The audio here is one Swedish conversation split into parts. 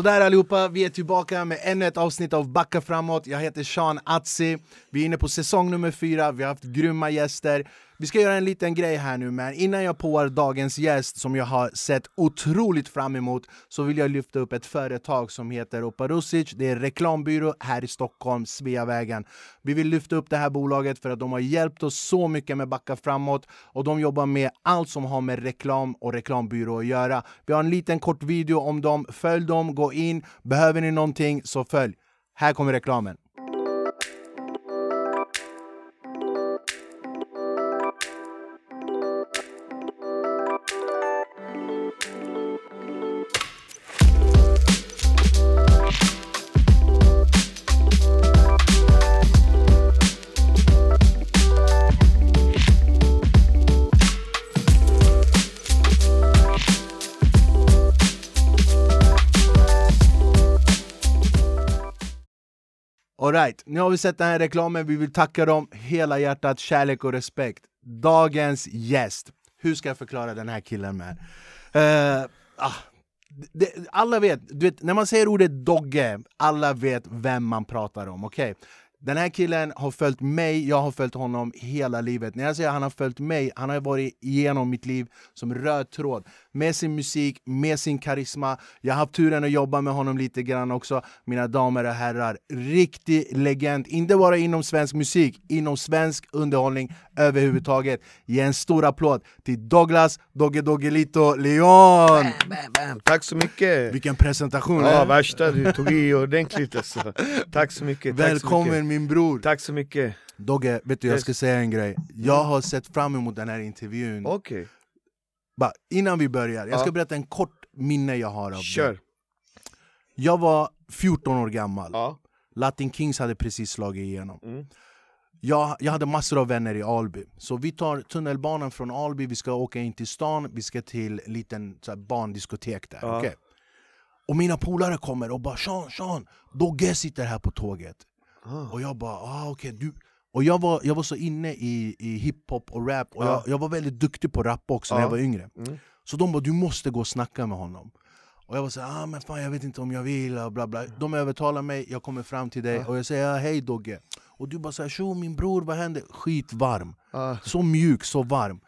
Sådär allihopa, vi är tillbaka med ännu ett avsnitt av Backa framåt. Jag heter Sean Atzi. Vi är inne på säsong nummer fyra, vi har haft grymma gäster. Vi ska göra en liten grej här nu, men innan jag påar dagens gäst som jag har sett otroligt fram emot så vill jag lyfta upp ett företag som heter Oparusic. Det är en reklambyrå här i Stockholm, Sveavägen. Vi vill lyfta upp det här bolaget för att de har hjälpt oss så mycket med Backa framåt och de jobbar med allt som har med reklam och reklambyrå att göra. Vi har en liten kort video om dem. Följ dem, gå in. Behöver ni någonting så följ. Här kommer reklamen. Alright, nu har vi sett den här reklamen, vi vill tacka dem hela hjärtat, kärlek och respekt. Dagens gäst, hur ska jag förklara den här killen med? Uh, ah, det, alla vet, du vet, när man säger ordet Dogge, alla vet vem man pratar om, okej? Okay? Den här killen har följt mig, jag har följt honom hela livet. När jag säger att han har följt mig, han har varit igenom mitt liv som röd tråd. Med sin musik, med sin karisma. Jag har haft turen att jobba med honom lite grann också. Mina damer och herrar, riktig legend. Inte bara inom svensk musik, inom svensk underhållning överhuvudtaget. Ge en stor applåd till Douglas Dogge Doggelito Leon! Bam, bam, bam. Tack så mycket! Vilken presentation! Ja, värsta, du tog i ordentligt alltså. Tack så mycket! Välkommen så mycket. Min bror! Tack så mycket! Dogge, vet du jag ska säga en grej. Jag har sett fram emot den här intervjun. Okay. Bara, innan vi börjar, jag ska ja. berätta en kort minne jag har av Kör. det. Jag var 14 år gammal. Ja. Latin Kings hade precis slagit igenom. Mm. Jag, jag hade massor av vänner i Alby. Så vi tar tunnelbanan från Alby, vi ska åka in till stan, vi ska till en liten så här, barndiskotek där. Ja. Okay? Och mina polare kommer och bara “Sean, Sean, Dogge sitter här på tåget” ah. Och jag bara ah, okej, okay, och jag var, jag var så inne i, i hiphop och rap, och ja. jag, jag, var väldigt duktig på rap också när jag var yngre. Mm. Så de bara du måste gå och snacka med honom. Och jag var såhär, ah, men fan jag vet inte om jag vill, och bla bla. De övertalar mig, jag kommer fram till dig ja. och jag säger ah, hej Dogge. Och du bara såhär, tjo min bror vad händer? Skitvarm. Så mjuk, så varm.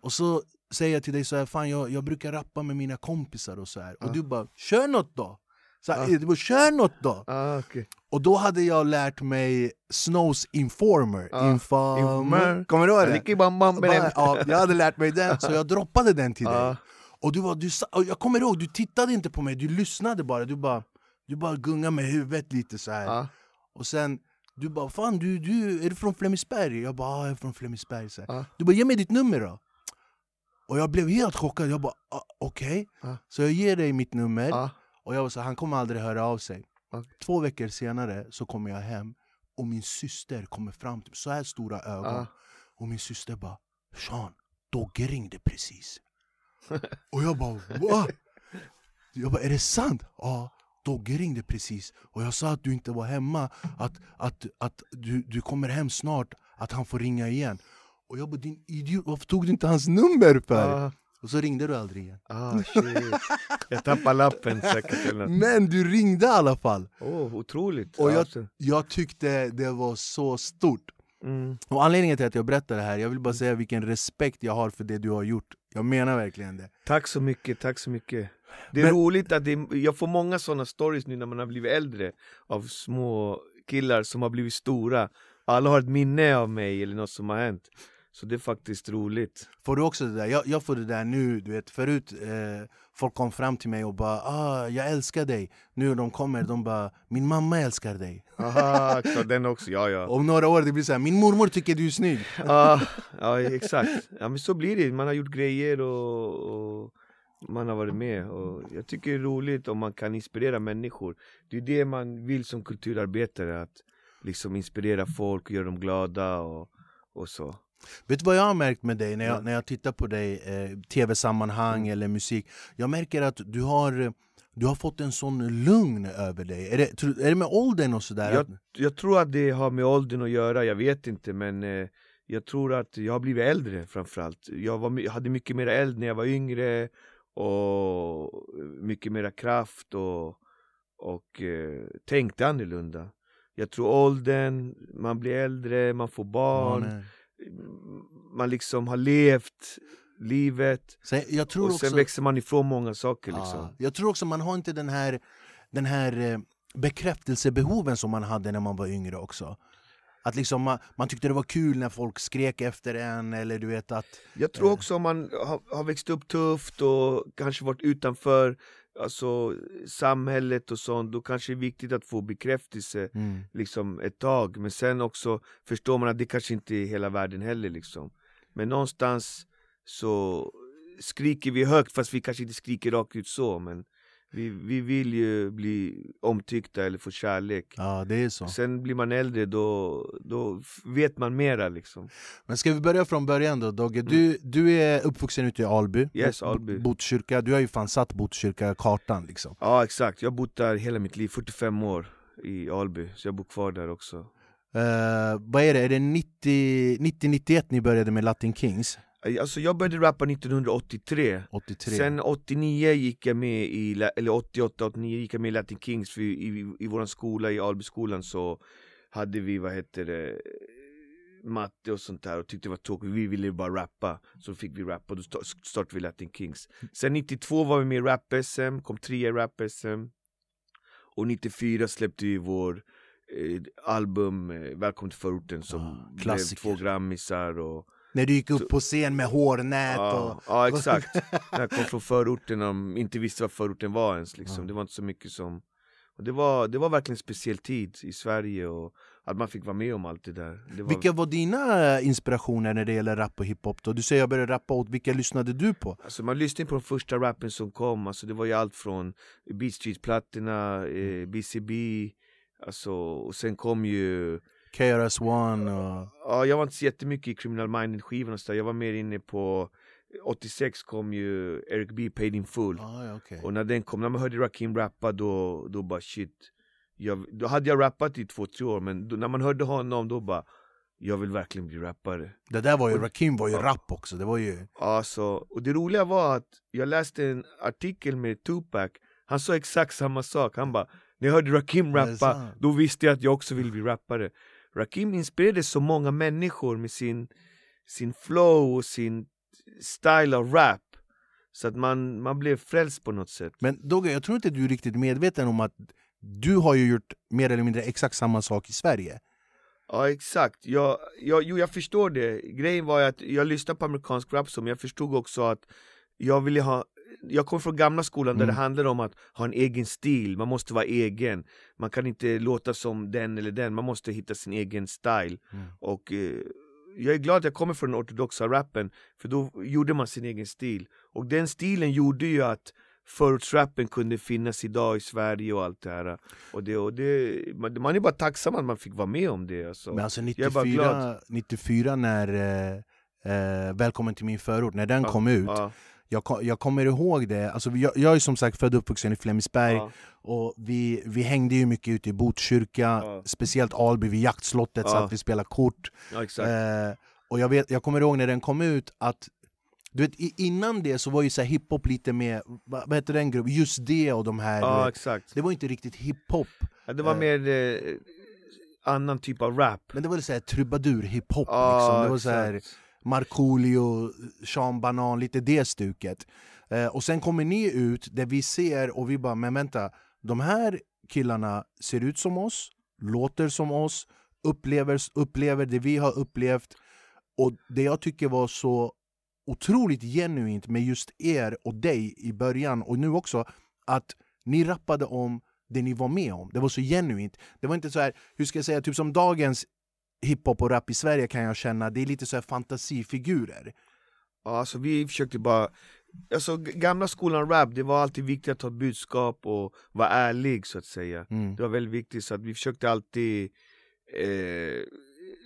Och så säger jag till dig så här, fan jag, jag brukar rappa med mina kompisar och så här. Och du bara, kör något då! Så här, ah. kör något då! Ah, okay. Och då hade jag lärt mig Snows Informer. Ah. Informer. Kommer du ihåg det? Bam, bam, bara, ja, jag hade lärt mig den, så jag droppade den till dig. Och du var, du, jag kommer ihåg, du tittade inte på mig, du lyssnade bara. Du bara, du bara gungade med huvudet lite så här. Och sen du bara, fan du, du, är du från Flemingsberg? Jag bara, jag är från Flemingsberg. Så ah. Du bara, ge mig ditt nummer då. Och jag blev helt chockad, jag bara, ah, okej. Okay. Ah. Så jag ger dig mitt nummer. Och jag var så han kommer aldrig höra av sig. Två veckor senare så kommer jag hem och min syster kommer fram till mig, så här stora ögon. Och min syster bara, Sean, Dogge ringde precis. och jag bara, va? Jag bara, är det sant? Ja. Dogge ringde precis och jag sa att du inte var hemma, att, att, att du, du kommer hem snart, att han får ringa igen. Och jag bara, din idiot, varför tog du inte hans nummer för? Ah. Och så ringde du aldrig igen. Ah, shit. Jag tappade lappen säkert eller Men du ringde i alla fall! Oh, otroligt! Och jag, jag tyckte det var så stort. Mm. Och anledningen till att jag berättar det här, jag vill bara säga vilken respekt jag har för det du har gjort. Jag menar verkligen det. Tack så mycket, tack så mycket. Det är Men... roligt att det, jag får många sådana stories nu när man har blivit äldre Av små killar som har blivit stora Alla har ett minne av mig eller något som har hänt Så det är faktiskt roligt. Får du också det där? Jag, jag får det där nu, du vet förut eh, Folk kom fram till mig och bara ah, jag älskar dig. Nu de kommer, de bara min mamma älskar dig. Aha, den också, ja ja. Om några år det blir så här, min mormor tycker du är snygg. Ah, Ja exakt, ja men så blir det, man har gjort grejer och, och man har varit med och jag tycker det är roligt om man kan inspirera människor. Det är det man vill som kulturarbetare, att liksom inspirera folk och göra dem glada och, och så Vet du vad jag har märkt med dig när jag, mm. när jag tittar på dig, eh, tv-sammanhang mm. eller musik? Jag märker att du har, du har fått en sån lugn över dig. Är det, är det med åldern och sådär? Jag, jag tror att det har med åldern att göra, jag vet inte men eh, jag tror att jag har blivit äldre framförallt. Jag, var, hade mycket mer eld när jag var yngre och mycket mera kraft och och eh, tänkte annorlunda. Jag tror åldern, man blir äldre, man får barn, Ja. Man liksom har levt livet Så jag tror och sen också, växer man ifrån många saker liksom. ja, jag tror också man har inte den här, den här eh, bekräftelsebehoven som man hade när man var yngre också. Att liksom man, man tyckte det var kul när folk skrek efter en eller du vet att Jag tror Eh. också om man har, har växt upp tufft och kanske varit utanför alltså, samhället och sånt, då kanske det är viktigt att få bekräftelse mm, liksom ett tag, men sen också förstår man att det kanske inte är hela världen heller liksom. Men någonstans så skriker vi högt fast vi kanske inte skriker rakt ut så, men vi, vi vill ju bli omtyckta eller få kärlek. ja det är så. Sen blir man äldre, då, då vet man mera liksom. Men ska vi börja från början då Dogge? Du, du är uppvuxen ute i Alby, Mm. Yes, Alby. Botkyrka, du har ju fan satt Botkyrka-kartan liksom. Ja exakt, jag har bott där hela mitt liv, 45 år i Alby, så jag bor kvar där också. Eh, vad är det, är det 90 90-91 ni började med Latin Kings? Alltså jag började rappa 1983 83? Sen 89 gick jag med i, eller 88, 89 gick jag med i Latin Kings för i, i, i våran skola, i Albyskolan så hade vi, vad heter det, matte och sånt där och tyckte det var tråkigt, vi ville bara rappa Så fick vi rappa och då sta- startade vi Latin Kings. Sen 92 var vi med i Rap-SM, kom trea i Rap-SM Och 94 släppte vi vår eh, album eh, Välkommen till förorten som Ah, blev två grammisar och När du gick upp på scen med hårnät Ja, och... ja exakt. Jag kom från förorten och inte visste vad förorten var ens liksom. Ja. Det var inte så mycket som och det, var, det var verkligen en speciell tid i Sverige och att man fick vara med om allt det där. Det var, Vilka var dina inspirationer när det gäller rap och hiphop då? Du säger jag började rappa åt, vilka lyssnade du på? Alltså man lyssnade på de första rappen som kom, alltså det var ju allt från Beat Street-plattorna, eh, BCB, alltså, och sen kom ju KRS-One och... Ja, jag var inte så jättemycket i Criminal Minded-skivan och så jag var mer inne på 86 kom ju Eric B. Paid in Full. Ah, okej. Och när den kom, när man hörde Rakim rappa då, då bara shit. Jag, Då hade jag rappat i två, tre år men då, när man hörde honom då bara Jag vill verkligen bli rappare. Det där var ju, Rakim var ju Ja. rap också, det var ju... Alltså, och det roliga var att jag läste en artikel med Tupac. Han sa exakt samma sak, han bara När jag hörde Rakim rappa, då visste jag att jag också ville bli rappare Rakim inspirerade så många människor med sin, sin flow och sin style av rap Så att man, man blev frälst på något sätt. Men Dogge, jag tror inte du är riktigt medveten om att du har ju gjort mer eller mindre exakt samma sak i Sverige. Ja exakt, jag, jag, jo jag förstår det. Grejen var att jag lyssnade på amerikansk rap som jag förstod också att jag ville ha jag kom från gamla skolan där Mm. det handlade om att ha en egen stil, man måste vara egen Man kan inte låta som den eller den, man måste hitta sin egen style Mm. Och eh, jag är glad att jag kommer från den ortodoxa rappen För då gjorde man sin egen stil Och den stilen gjorde ju att förortsrappen kunde finnas idag i Sverige och allt det här Och, det, och det, man, är bara tacksam att man fick vara med om det alltså. Men alltså jag är bara 94, glad. 94 när eh, eh, Välkommen till min förort, när den Ja, kom ut, Ja, jag, jag kommer ihåg det, alltså, jag, jag är som sagt född och uppvuxen i Flemingsberg ja, och vi, vi hängde ju mycket ute i Botkyrka, Ja. speciellt Alby vid jaktslottet så Ja. att vi spelade kort. Eh, och jag, vet, jag kommer ihåg när den kom ut att du vet, innan det så var ju så här hiphop lite med, vad, heter den gruppen, just det och de här, Ja det var inte riktigt hiphop, ja, det var eh, mer eh, annan typ av rap men det var så här trubadur-hiphop Ja, liksom. Det var så här. Markoolio, Sean Banan, lite det stuket. Eh, och sen kommer ni ut där vi ser och vi bara, men vänta, de här killarna ser ut som oss, låter som oss, upplever, upplever det vi har upplevt. Och det jag tycker var så otroligt genuint med just er och dig i början och nu också, att ni rappade om det ni var med om. Det var så genuint. Det var inte så här, hur ska jag säga, typ som dagens hiphop och rap i Sverige kan jag känna, det är lite så här fantasifigurer. Ja, alltså vi försökte bara Alltså gamla skolan rap, det var alltid viktigt att ha ett budskap och vara ärlig så att säga Mm. Det var väldigt viktigt så att vi försökte alltid eh,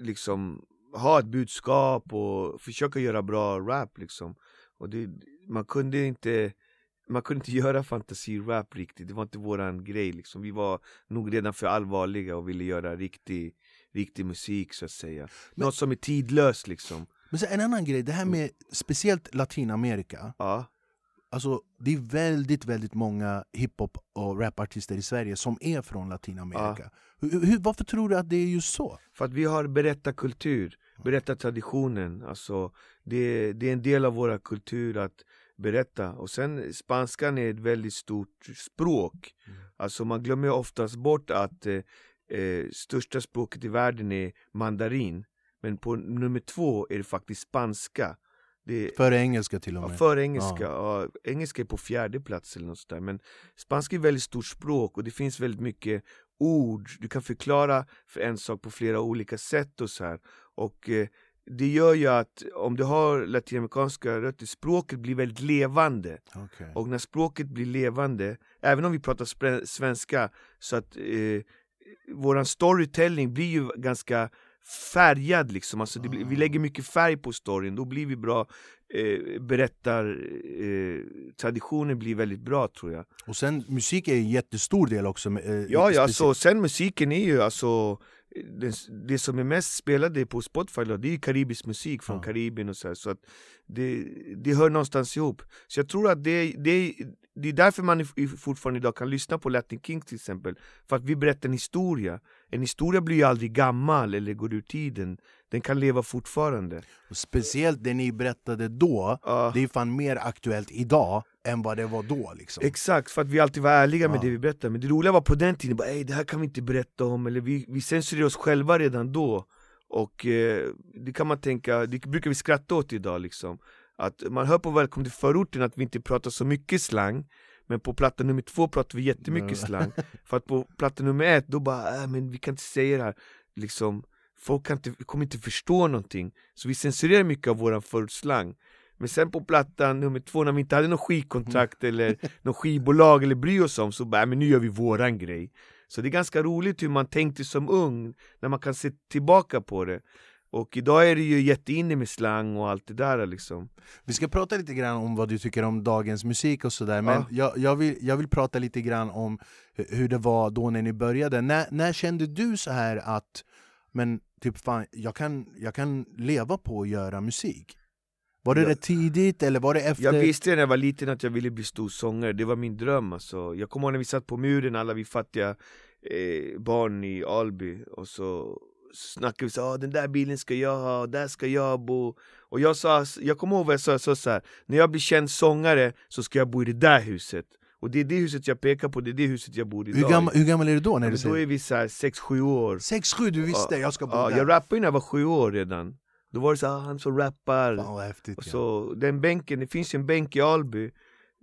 liksom ha ett budskap och försöka göra bra rap liksom Och det, man kunde inte man kunde inte göra fantasirap riktigt, det var inte våran grej liksom Vi var nog redan för allvarliga och ville göra riktig, riktig musik så att säga Men- Något som är tidlöst liksom Men så en annan grej, det här med speciellt Latinamerika. Ja, alltså, det är väldigt, väldigt många hiphop och rapartister i Sverige som är från Latinamerika. Hur, hur, varför tror du att det är just så? För att vi har berättarkultur, berättartraditionen. Alltså, det, det är en del av vår kultur att berätta. Och sen spanskan är ett väldigt stort språk. Mm. Alltså man glömmer oftast bort att eh, eh, största språket i världen är mandarin. Men på nummer två är det faktiskt spanska. Det, Före engelska till och Ja, med. för engelska. Ja. engelska är på fjärde plats eller något sånt där. Men spanska är ett väldigt stort språk och det finns väldigt mycket ord. Du kan förklara för en sak på flera olika sätt och så här. Och eh, det gör ju att om du har latinamerikanska rötter, språket blir väldigt levande. Okej. Och när språket blir levande, även om vi pratar svenska, så att eh, våran storytelling blir ju ganska färgad liksom, alltså blir, vi lägger mycket färg på storyn, då blir vi bra eh, berättar, eh, traditionen blir väldigt bra tror jag Och sen musik är en jättestor del också. eh, Ja, ja alltså, sen musiken är ju alltså det, det som är mest spelade på Spotify då, det är ju karibisk musik från Ja. Karibien och så här, så att det, det hör någonstans ihop. Så jag tror att det, det, det är därför man fortfarande idag kan lyssna på Latin Kings till exempel, för att vi berättar en historia. En historia blir ju aldrig gammal eller går ur tiden, den kan leva fortfarande. och Speciellt det ni berättade då, Ja. det är fan mer aktuellt idag än vad det var då. Liksom. Exakt, för att vi alltid var ärliga med Ja. det vi berättade Men det roliga var på den tiden, bara, "Ey, det här kan vi inte berätta om Eller vi, vi censurerade oss själva redan då Och eh, det kan man tänka, det brukar vi skratta åt idag liksom Att man hör på Välkommen till förorten att vi inte pratar så mycket slang Men på platta nummer två pratar vi jättemycket Ja. slang. För att på platta nummer ett, då bara, äh, men vi kan inte säga det här. Liksom, folk kan inte, kommer inte förstå någonting. Så vi censurerar mycket av våran förortsslang men sen på plattan nummer två, när vi inte hade något skivkontrakt eller något skivbolag eller bry oss om, så bara, "Äh, men nu gör vi våran grej. Så det är ganska roligt hur man tänkte som ung, när man kan se tillbaka på det Och idag är det ju jätteinne med slang och allt det där liksom Vi ska prata lite grann om vad du tycker om dagens musik och sådär, men Ja. jag, jag, vill, jag vill prata lite grann om hu- hur det var då när ni började. När, när kände du så här att men typ fan, jag, kan, jag kan leva på att göra musik? Var det Ja. rätt tidigt eller var det efter? Jag visste när jag var liten att jag ville bli stor sångare, det var min dröm alltså Jag kommer ihåg när vi satt på muren, alla vi fattiga eh, barn i Alby Och så snackade vi så ah, den där bilen ska jag ha, där ska jag bo Och jag sa, jag kommer ihåg vad jag sa, jag sa så här, när jag blir känd sångare så ska jag bo i det där huset Och det är det huset jag pekar på, det är det huset jag bor i hur, idag gammal, hur gammal är du då? När Ja, du men Då säger? är vi så här 6-7 år 6-7, du visste jag ska bo ja, där? Jag rappade ju när jag var 7 år redan Då var det så här, ah, han som rappar Fan häftigt och ja. så den bänken, det finns en bänk i Alby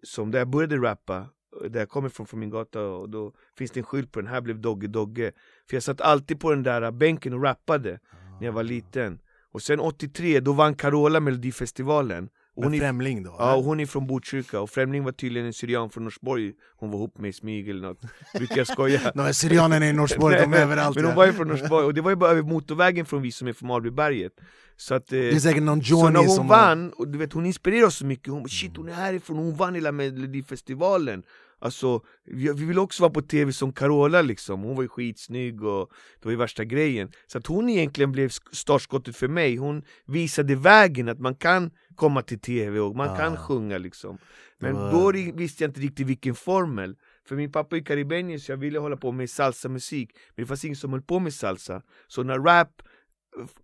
som där jag började rappa där jag kommer ifrån, från min gata och då finns det en skylt på den. Här blev Dogge Dogge. För jag satt alltid på den där bänken och rappade när jag var liten. Och sen 83, då vann Carola Melodifestivalen. Och hon, är, Främling då? ja, och hon är från Botkyrka. Och Främling var tydligen en syrian från Norsborg. Hon var ihop med i smyg eller något, brukar jag skoja? Här syrianerna i Norsborg, de är Nej, överallt Men hon var ju från Norsborg. Och det var ju bara över motorvägen från vi som är från Albyberget Så att eh, Det är säkert någon så när Johnny hon som vann, och du vet hon inspirerade oss så mycket, hon shit hon är härifrån, hon vann hela melodifestivalen Alltså, vi, vi vill också vara på tv som Carola liksom, hon var ju skitsnygg och det var ju värsta grejen. Så att hon egentligen blev sk- startskottet för mig, hon visade vägen att man kan komma till tv och man Ah. kan sjunga liksom. Men var- då visste jag inte riktigt vilken formel. För min pappa är karibenier så jag ville hålla på med salsa-musik. Men det fanns ingen som höll på med salsa. Så när rap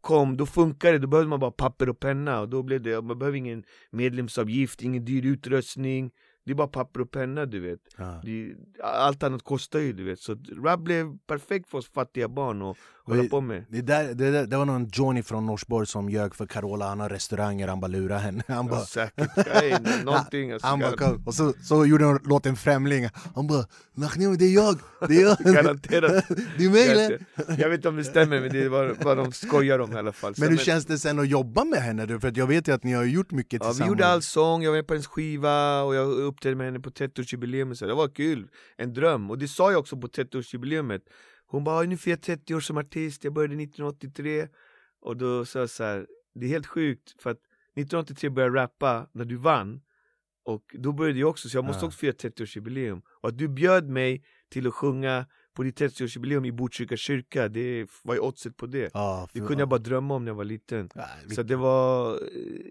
kom, då funkade det, då behövde man bara papper och penna och då blev det, man behöver ingen medlemsavgift, ingen dyr utrustning Det är bara papper och penna du vet. Ja. det, Allt annat kostar ju du vet, så rap blev perfekt för oss fattiga barn att hålla på med. Det, där, det, där, det var någon Johnny från Norsborg som ljög för Carola, han har restauranger, han bara lurade henne. Han bara, ja, Säkert, Nej, någonting alltså, han bara och så, så gjorde han låten Främling. Han bara det är jag, det är jag. Garanterat. Det är mig jag, eller? vet- jag vet inte om det stämmer men det är vad, de skojar om i alla fall. Men hur Sen- känns det sen att jobba med henne? För att jag vet ju att ni har gjort mycket Ja, vi tillsammans. gjorde all sång, jag var med på hennes skiva och jag uppträdde med henne på 30-årsjubileet så det var kul, en dröm, och det sa jag också på 30-årsjubileet Hon bara 'Nu firar jag 30 år som artist, jag började 1983' Och då sa jag så här, det är helt sjukt för att 1983 började jag rappa när du vann. Och då började jag också, så jag måste Ja. också fira 30-årsjubileum Och att du bjöd mig till att sjunga på ditt 30-årsjubileum i Botkyrka kyrka, det var ju oddset på det. Ja, Det kunde jag bara drömma om när jag var liten. Vi- Så det var eh,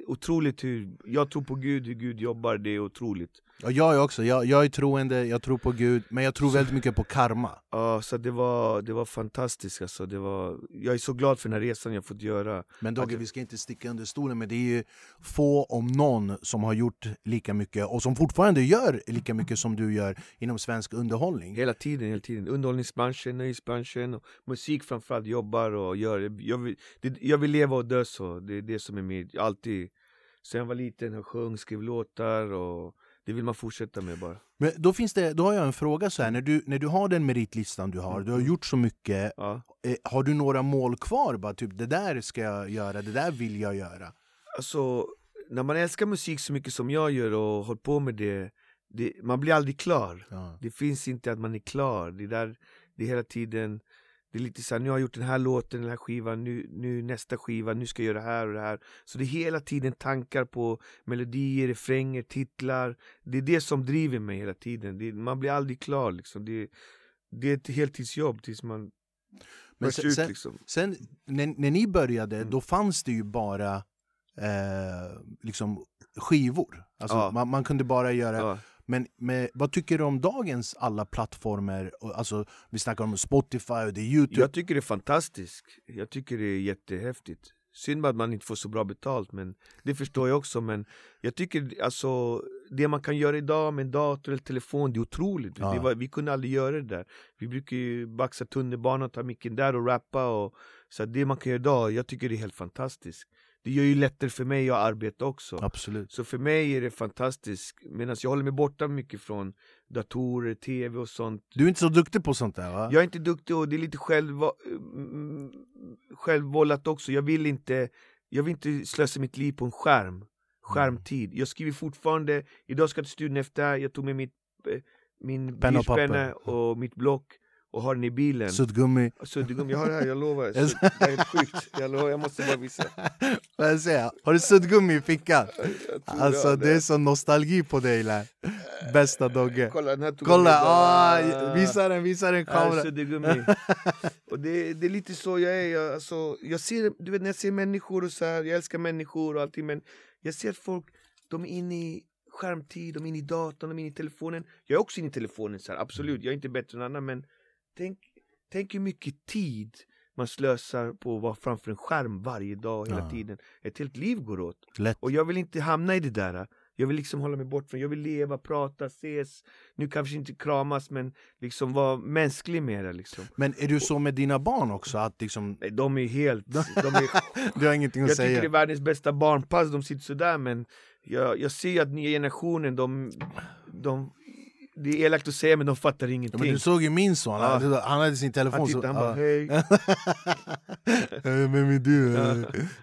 otroligt hur, jag tror på Gud, hur Gud jobbar, det är otroligt. Ja, jag är också, jag, jag är troende, jag tror på Gud, men jag tror väldigt mycket på karma. Ja, så det var, det var fantastiskt alltså. det var, Jag är så glad för den här resan jag fått göra. Men Dogge, vi ska inte sticka under stolen, men det är ju få om någon som har gjort lika mycket och som fortfarande gör lika mycket som du gör inom svensk underhållning. Hela tiden, hela tiden. Underhållningsbranschen, nöjesbranschen, och musik framförallt, jobbar och gör. Jag vill, det, jag vill leva och dö så, det är det som är mitt, alltid. Sen jag var liten, jag sjöng, skrev låtar och det vill man fortsätta med bara. Men då, finns det, då har jag en fråga så här, när du, när du har den meritlistan du har, du har gjort så mycket, Ja. eh, har du några mål kvar? Bara, typ, det där ska jag göra, det där vill jag göra. Alltså, när man älskar musik så mycket som jag gör och håller på med det, det man blir aldrig klar. Ja. Det finns inte att man är klar. Det är, där, det är hela tiden det är lite så här, nu har jag gjort den här låten, den här skivan, nu, nu nästa skiva, nu ska jag göra det här och det här. Så det är hela tiden tankar på melodier, refränger, titlar. Det är det som driver mig hela tiden. Det, man blir aldrig klar liksom. Det, det är ett heltidsjobb tills man Men sen- ut sen- liksom. Sen när, när ni började, Mm. då fanns det ju bara eh, liksom skivor. Alltså, Ja. man, man kunde bara göra... Ja. Men med, vad tycker du om dagens alla plattformar? Alltså, vi snackar om Spotify och det är Youtube. Jag tycker det är fantastiskt. Jag tycker det är jättehäftigt. Synd att man inte får så bra betalt, men det förstår jag också. Men jag tycker alltså, det man kan göra idag med dator eller telefon, det är otroligt. Ja. Det var, vi kunde aldrig göra det där. Vi brukar ju baxa tunnelbanan, ta micken där och rappa. Och, så det man kan göra idag, jag tycker det är helt fantastiskt. Det gör ju lättare för mig att arbeta också. Absolut. Så för mig är det fantastiskt, medan jag håller mig borta mycket från datorer, tv och sånt. Du är inte så duktig på sånt där va? Jag är inte duktig och det är lite själv, mm, självvållat också. Jag vill inte jag vill inte slösa mitt liv på en skärm. Skärmtid. Jag skriver fortfarande, idag ska jag till studion efter, jag tog med mitt, eh, min Penna och och mitt block och har den i bilen. Suddgummi. Suddgummi, jag har det här, jag lovar. Det är helt sjukt. Jag, lovar, jag måste bara visa. Vad jag säger? Har du suddgummi i fickan? Alltså har det är så nostalgi på dig lär. Bästa Dogge. Kolla, den här tog Kolla! med. Ah, visa den, visa den kameran. suddgummi. och det, det är lite så jag är. Jag, alltså, jag ser, du vet när jag ser människor och så här, jag älskar människor och allting men jag ser att folk, de är inne i skärmtid, de är inne i datorn, de är inne i telefonen. Jag är också inne i telefonen så här, absolut, jag är inte bättre än annan men tänk, tänk hur mycket tid man slösar på att vara framför en skärm varje dag hela Ja. tiden. Ett helt liv går åt. Lätt. Och jag vill inte hamna i det där. Jag vill liksom hålla mig bort från, jag vill leva, prata, ses. Nu kanske inte kramas men liksom vara mänsklig med det liksom. Men är du så med dina barn också? Att liksom, Nej, de är helt, de är, du har ingenting att jag tycker det är säga? världens bästa barnpass, de sitter sådär men jag, jag ser att nya generationen, de, de det är elakt att säga men de fattar Ja, ingenting. men du såg ju min son, han, Ja. han hade sin telefon han så... tittar, han bara ja. hej. Vem är du? Ja.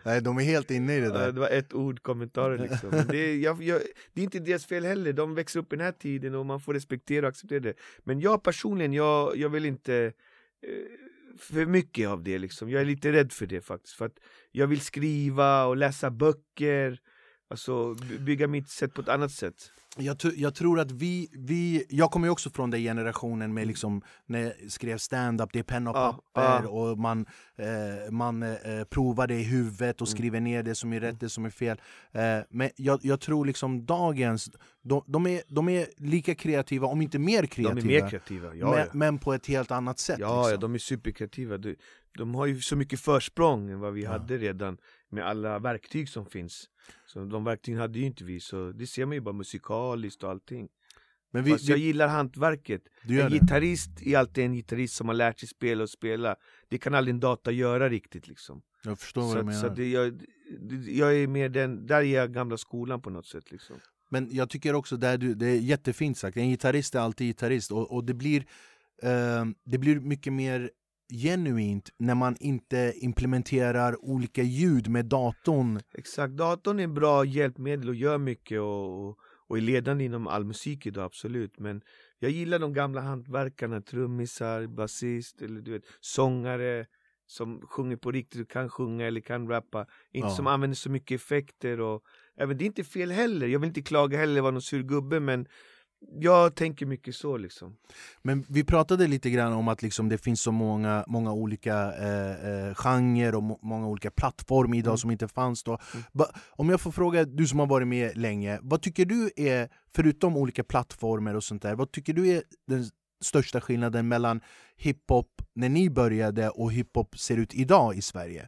Nej, de är helt inne i det Ja, där. Det var ett ord kommentarer liksom. Men det, är, jag, jag, det är inte deras fel heller, de växer upp i den här tiden och man får respektera och acceptera det. Men jag personligen, jag, jag vill inte eh, för mycket av det liksom. Jag är lite rädd för det faktiskt. För att jag vill skriva och läsa böcker, alltså by- bygga mitt sätt på ett annat sätt. Jag, jag tror att vi, vi, jag kommer ju också från den generationen med liksom, när jag skrev stand-up, det är penna och Ja, papper ja. och man, eh, man eh, provar det i huvudet och Mm. skriver ner det som är rätt, det som är fel. Eh, men jag, jag tror liksom dagens, de, de, är, de är lika kreativa, om inte mer De kreativa. är mer kreativa, ja, men, ja. men på ett helt annat sätt. Ja, ja, liksom. de är superkreativa. De, de har ju så mycket försprång än vad vi Ja. hade redan med alla verktyg som finns. Så de verktygen hade ju inte vi, så det ser man ju bara musikaliskt och allting. men vi, Fast jag vi, gillar hantverket. du En det. gitarrist är alltid en gitarrist som har lärt sig spela och spela. Det kan aldrig en data göra riktigt liksom. Jag förstår vad Så, du att- så menar. att det, jag, jag är mer den, där är jag gamla skolan på något sätt liksom. Men jag tycker också där du, det är jättefint sagt, en gitarrist är alltid gitarrist och, och det, blir, eh, det blir mycket mer genuint när man inte implementerar olika ljud med datorn. Exakt, datorn är en bra hjälpmedel och gör mycket och, och, och är ledande inom all musik idag, absolut. Men jag gillar de gamla hantverkarna, trummisar, basist, eller du vet, sångare som sjunger på riktigt kan sjunga eller kan rappa. Inte Ja. som använder så mycket effekter och även det är inte fel heller. Jag vill inte klaga heller vara någon sur gubbe men jag tänker mycket så liksom. Men vi pratade lite grann om att liksom det finns så många, många olika eh, eh, genrer och må många olika plattformar idag Mm. som inte fanns då. Mm. Om jag får fråga, du som har varit med länge, vad tycker du är, förutom olika plattformar och sånt där, vad tycker du är den största skillnaden mellan hiphop när ni började och hiphop ser ut idag i Sverige?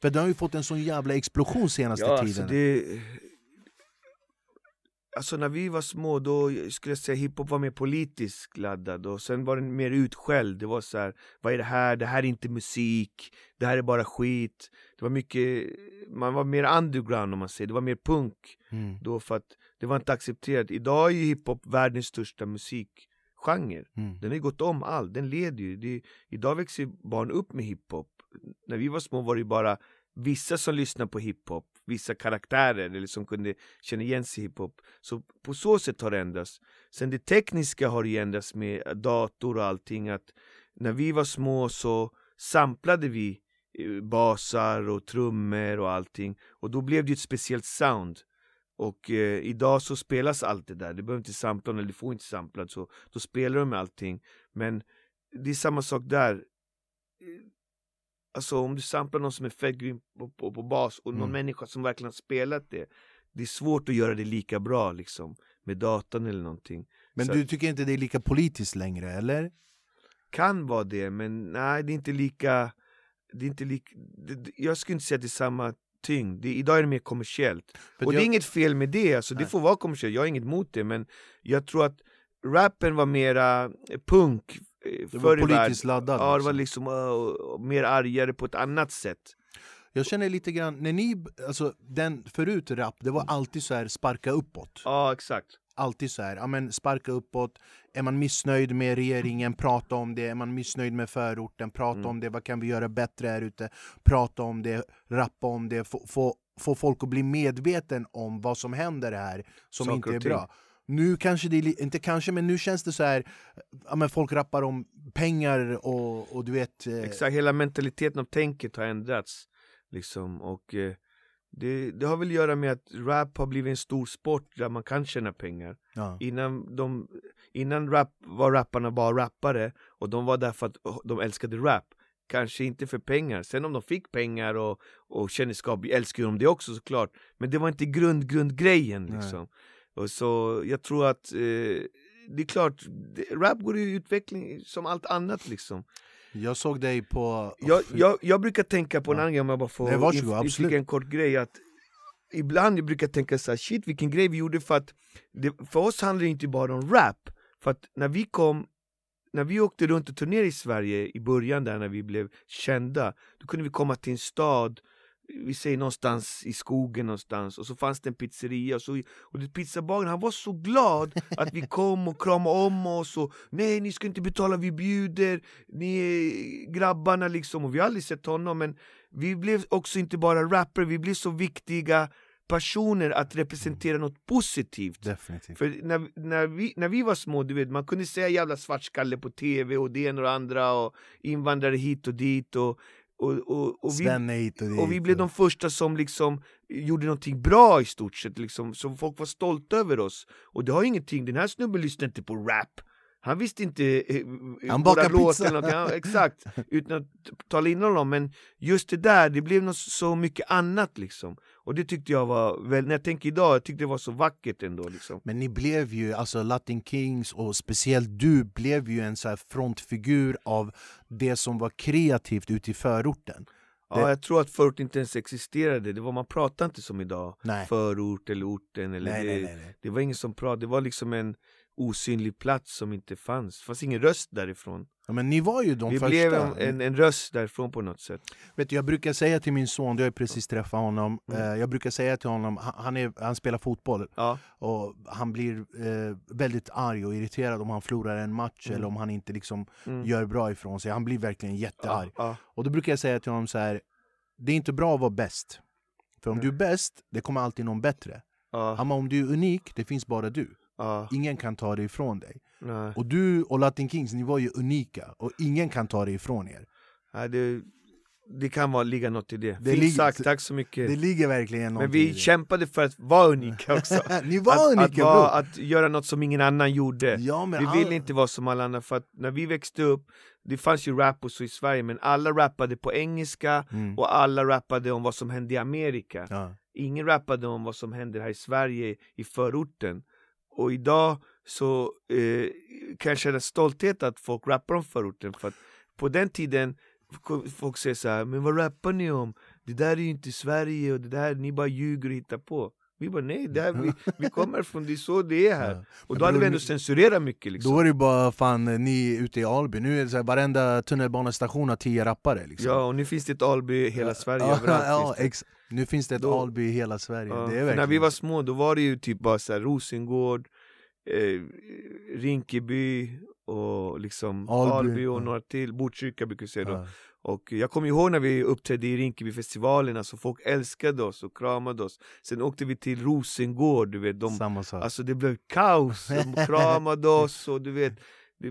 För den har ju fått en sån jävla explosion senaste Ja, tiden. alltså det... Alltså när vi var små då skulle jag säga hiphop var mer politiskt laddad och sen var den mer utskälld. Det var så här, vad är det här? Det här är inte musik. Det här är bara skit. Det var mycket, man var mer underground om man säger. Det var mer punk Mm, då för att det var inte accepterat. Idag är ju hiphop världens största musikgenre. mm, Den har ju gått om allt, den leder ju. Det, idag växer barn upp med hiphop. När vi var små var det ju bara vissa som lyssnade på hiphop, vissa karaktärer eller som kunde känna igen sig i hiphop. Så på så sätt har det ändrats. Sen det tekniska har ju ändrats med dator och allting. Att när vi var små så samplade vi eh, basar och trummor och allting. Och då blev det ett speciellt sound. Och eh, idag så spelas allt det där, det behöver inte sampla eller du får inte sampla, så då spelar de med allting. Men det är samma sak där. Alltså om du samplar någon som är fett grym på, på, på bas och någon Mm. människa som verkligen har spelat det. Det är svårt att göra det lika bra liksom med datan eller någonting. Men Så du tycker inte det är lika politiskt längre, eller? Kan vara det, men nej det är inte lika, det är inte lika det, jag skulle inte säga att det är samma tyngd. Det, idag är det mer kommersiellt. För och jag- det är inget fel med det, alltså, det får vara kommersiellt, jag har inget emot det men jag tror att rappen var mera punk Det förr var politiskt laddad. Ja, det var liksom. uh, mer argare på ett annat sätt. Jag känner lite grann, när ni, alltså den förut rap, det var alltid så här sparka uppåt. Ja, exakt. Alltid så här, ja men sparka uppåt. Är man missnöjd med regeringen, prata om det. Är man missnöjd med förorten, prata Mm. om det. Vad kan vi göra bättre här ute? Prata om det, rappa om det. Få, få, få folk att bli medveten om vad som händer här som Saker inte är bra. Nu kanske det är, inte kanske, men nu känns det så här, ja men folk rappar om pengar och, och du vet... eh, Exakt, hela mentaliteten av tänket har ändrats. Liksom, och eh, det, det har väl att göra med att rap har blivit en stor sport där man kan tjäna pengar. Ja. Innan, de, innan rap var rapparna bara rappare och de var där för att de älskade rap. Kanske inte för pengar, sen om de fick pengar och, och kändisskap älskar de det också såklart. Men det var inte grund, grundgrejen Nej. Och så jag tror att eh, det är klart, rap går i utveckling som allt annat liksom. Jag såg dig på... Jag, jag, jag brukar tänka på en Ja. annan grej om jag bara får inflika en kort grej att Ibland jag brukar tänka så här, shit vilken grej vi gjorde för att det, För oss handlar det inte bara om rap För att när vi kom När vi åkte runt och turnerade i Sverige i början där när vi blev kända Då kunde vi komma till en stad vi säger någonstans i skogen någonstans och så fanns det en pizzeria och, så, och det pizzabagaren han var så glad att vi kom och kramade om oss och nej ni ska inte betala, vi bjuder, ni är grabbarna liksom och vi har aldrig sett honom men vi blev också inte bara rappare, vi blev så viktiga personer att representera något positivt. Definitivt. För när, när, vi, när vi var små, du vet, man kunde säga jävla svartskalle på tv och det ena och det andra och invandrare hit och dit och, och, och, och vi, och vi blev de första som liksom gjorde någonting bra i stort sett, liksom, som folk var stolta över oss. Och det har ingenting, den här snubben lyssnar inte på rap. Han visste inte eh, Han våra bakar låtar pizza. ja, exakt, utan att tala in honom. Men just det där, det blev något så mycket annat liksom. Och det tyckte jag var, väl, när jag tänker idag, jag tyckte det var så vackert ändå liksom. Men ni blev ju, alltså Latin Kings och speciellt du blev ju en så frontfigur av det som var kreativt ute i förorten. Ja, Det- jag tror att förut inte ens existerade, det var man pratade inte som idag. Nej, Förort eller orten eller nej, det, nej, nej. Det var ingen som pratade, det var liksom en osynlig plats som inte fanns. Det fanns ingen röst därifrån. Ja, men ni var ju de Vi första. blev en, en, en röst därifrån på något sätt. Vet du, jag brukar säga till min son, du har precis träffat honom, Mm. eh, jag brukar säga till honom, han, är, han spelar fotboll Ja, och han blir eh, väldigt arg och irriterad om han förlorar en match Mm. eller om han inte liksom mm. gör bra ifrån sig. Han blir verkligen jättearg. ja, Och då brukar jag säga till honom så här, det är inte bra att vara bäst. För om Nej. du är bäst, det kommer alltid någon bättre. ja, bara, om du är unik, det finns bara du. Ja, Ingen kan ta det ifrån dig. nej. Och du och Latin Kings, ni var ju unika och ingen kan ta det ifrån er. Ja, det, det kan vara, ligga något i det. Det Fint sagt, tack så mycket. Det ligger verkligen Men vi kämpade för att vara unika också. Ni var att, unika att, vara, att göra något som ingen annan gjorde. Ja, vi all- ville inte vara som alla andra för att när vi växte upp Det fanns ju rap och så i Sverige men alla rappade på engelska Mm. och alla rappade om vad som hände i Amerika Ja. Ingen rappade om vad som händer här i Sverige i förorten och idag så eh, kan jag känna stolthet att folk rappar om förorten för att på den tiden Folk säger så här, men vad rappar ni om? Det där är ju inte Sverige och det där, ni bara ljuger och hittar på vi bara nej, det här, vi, vi kommer från, det är så det är här. Ja. Och då hade vi ändå censurerat mycket liksom. Då var det bara fan ni ute i Alby, nu är det så här, varenda tunnelbanestation har tio rappare liksom. Ja, och nu finns det ett Alby i hela Sverige, ja, ja, ex- Nu finns det ett Då- Alby i hela Sverige, Ja, det är när vi var små då var det ju typ bara så här Rosengård, eh, Rinkeby och liksom Alby, Alby, och ja. några till, Botkyrka brukar vi säga då. Och jag kommer ihåg när vi uppträdde i Rinkeby-festivalen, alltså folk älskade oss och kramade oss. Sen åkte vi till Rosengård, du vet, de, Samma sak alltså det blev kaos, de kramade oss och du vet,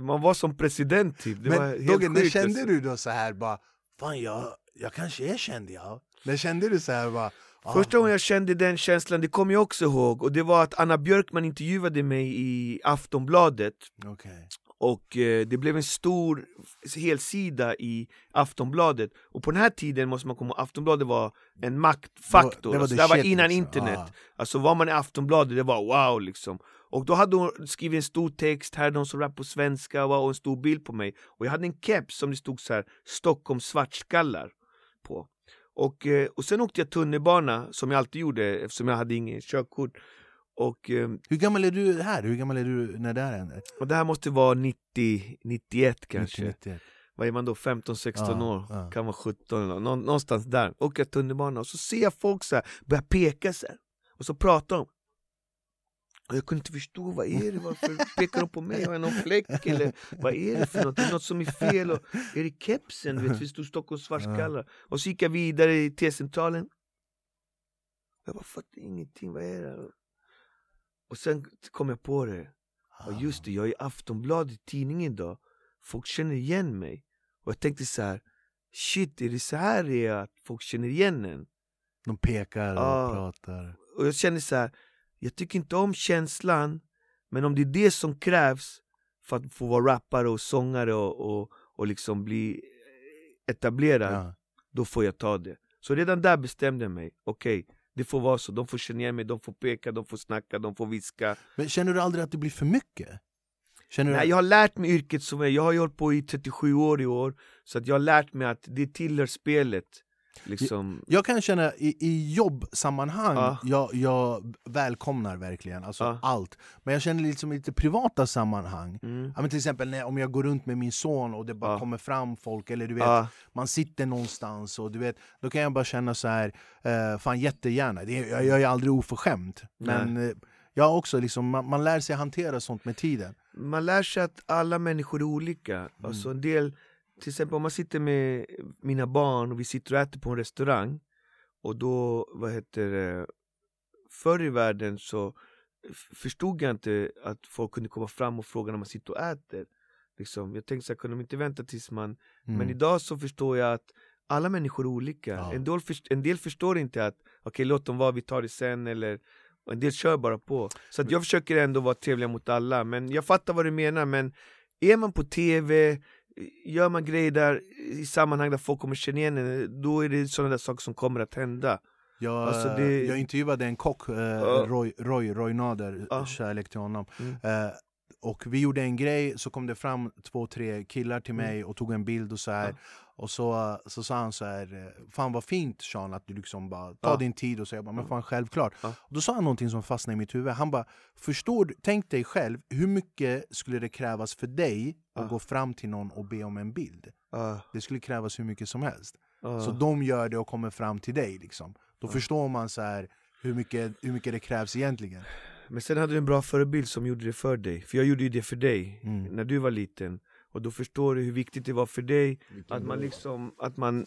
man var som president typ. Det var Men helt Dogge, när kände alltså. du då så här bara Fan jag, jag kanske är känd ja? När kände du så här bara ah, Första gången jag kände den känslan, det kommer jag också ihåg, och det var att Anna Björkman intervjuade mig i Aftonbladet Okej, och eh, det blev en stor helsida i Aftonbladet. Och på den här tiden måste man komma ihåg, Aftonbladet var en maktfaktor, Det var- det var alltså, det var innan liksom. internet. Ah. Alltså var man i Aftonbladet, det var wow liksom. Och då hade hon skrivit en stor text, här är de som rappar på svenska och en stor bild på mig. Och jag hade en keps som det stod så här Stockholm svartskallar på. Och, eh, och sen åkte jag tunnelbana, som jag alltid gjorde eftersom jag hade ingen körkort och, eh, Hur gammal är du här? Hur gammal är du när det här hände? och det här måste vara 90, 91 kanske. 91. vad är man då, 15-16 Ja, år, ja. kan vara 17 eller nå- någonstans där, åker jag tunnelbana och så ser jag folk så här, börja peka så här. och så pratar de. Och jag kunde inte förstå, vad är det, varför pekar de på mig, har jag någon fläck eller vad är det för något, är det något som är fel, och, är det kepsen, du vet, det stod Stockholms svartskallar och så gick jag vidare i T-centralen. Jag bara fattar ingenting, vad är det? Och sen kom jag på det, Ja just det, jag är i Aftonbladet, tidningen idag Folk känner igen mig Och jag tänkte så här. Shit, är det så här det är att folk känner igen en? De pekar och Ja. pratar Och jag kände så här. Jag tycker inte om känslan Men om det är det som krävs För att få vara rappare och sångare och, och, och liksom bli eh, etablerad ja. Då får jag ta det Så redan där bestämde jag mig Okej, det får vara så, de får känna igen mig, de får peka, de får snacka, de får viska. Men känner du aldrig att det blir för mycket? Känner du Nej, jag har lärt mig yrket som är, jag har hållit på i 37 år i år Så att jag har lärt mig att det tillhör spelet liksom Jag kan känna i, i jobbsammanhang, Ja. jag, jag välkomnar verkligen alltså Ja. allt Men jag känner liksom i lite privata sammanhang mm. ja, Till exempel när, om jag går runt med min son och det bara Ja. kommer fram folk eller du vet man sitter någonstans och du vet, då kan jag bara känna så här, eh, fan jättegärna, det, jag, jag är aldrig oförskämd Men eh, jag också liksom, man, man lär sig hantera sånt med tiden man lär sig att alla människor är olika Alltså en del, till exempel om man sitter med mina barn och vi sitter och äter på en restaurang Och då, vad heter det Förr i världen så förstod jag inte att folk kunde komma fram och fråga när man sitter och äter liksom, Jag tänkte så här, kunde de inte vänta tills man Mm. Men idag så förstår jag att alla människor är olika. Ja. En, del först, en del förstår inte att okej låt dem vara, vi tar det sen eller en del kör bara på. Så att jag försöker ändå vara trevlig mot alla, men jag fattar vad du menar men är man på TV, gör man grejer där i sammanhang där folk kommer känna igen en, då är det sådana där saker som kommer att hända. Jag, Alltså, det- jag intervjuade en kock, eh, Ja. Roy, Roy, Roy Nader, Ja. kärlek till honom Mm. eh, Och vi gjorde en grej, så kom det fram två, tre killar till Mm. mig och tog en bild och så här. Och så, så sa han så här, eh, fan vad fint Sean att du liksom bara tar Ja. din tid och så jag bara, men fan självklart Ja. och Då sa han någonting som fastnade i mitt huvud, han bara, förstår du, tänk dig själv, hur mycket skulle det krävas för dig att Ja. gå fram till någon och be om en bild? Det skulle krävas hur mycket som helst så de gör det och kommer fram till dig liksom. Då Ja. förstår man så här hur mycket, hur mycket det krävs egentligen. Men sen hade du en bra förebild som gjorde det för dig, för jag gjorde ju det för dig Mm. när du var liten. Och då förstår du hur viktigt det var för dig Att man liksom, att man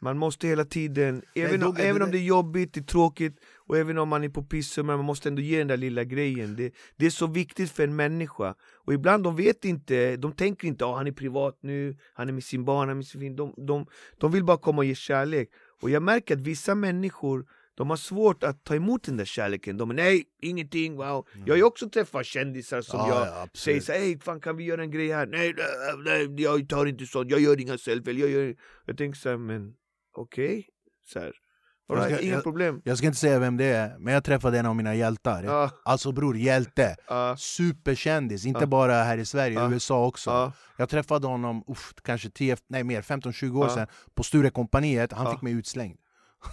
Man måste hela tiden, även, då- om, det- även det- om det är jobbigt, det är tråkigt och även om man är på pisshumör, man måste ändå ge den där lilla grejen. Det, det är så viktigt för en människa. Och ibland de vet inte, de tänker inte att han är privat nu, han är med sin barn, han är med sin fin. De, de, de vill bara komma och ge kärlek. Och jag märker att vissa människor de har svårt att ta emot den där kärleken, de är nej, ingenting, wow. Jag har ju också träffat kändisar som Ja, jag ja, säger så här, hej fan kan vi göra en grej här? Nej, nej, nej jag tar inte sånt, jag gör inga selfies, jag gör Jag tänker såhär, men okej, så här. All Jag ska- inga jag- problem? Jag ska inte säga vem det är, men jag träffade en av mina hjältar. Ja, Alltså bror, hjälte! ja, Superkändis, inte Ja. bara här i Sverige, Ja. USA också. Ja, Jag träffade honom, uff, kanske 10, nej mer, 15-20 år sedan På Sturecompagniet, han Ja. fick mig utslängd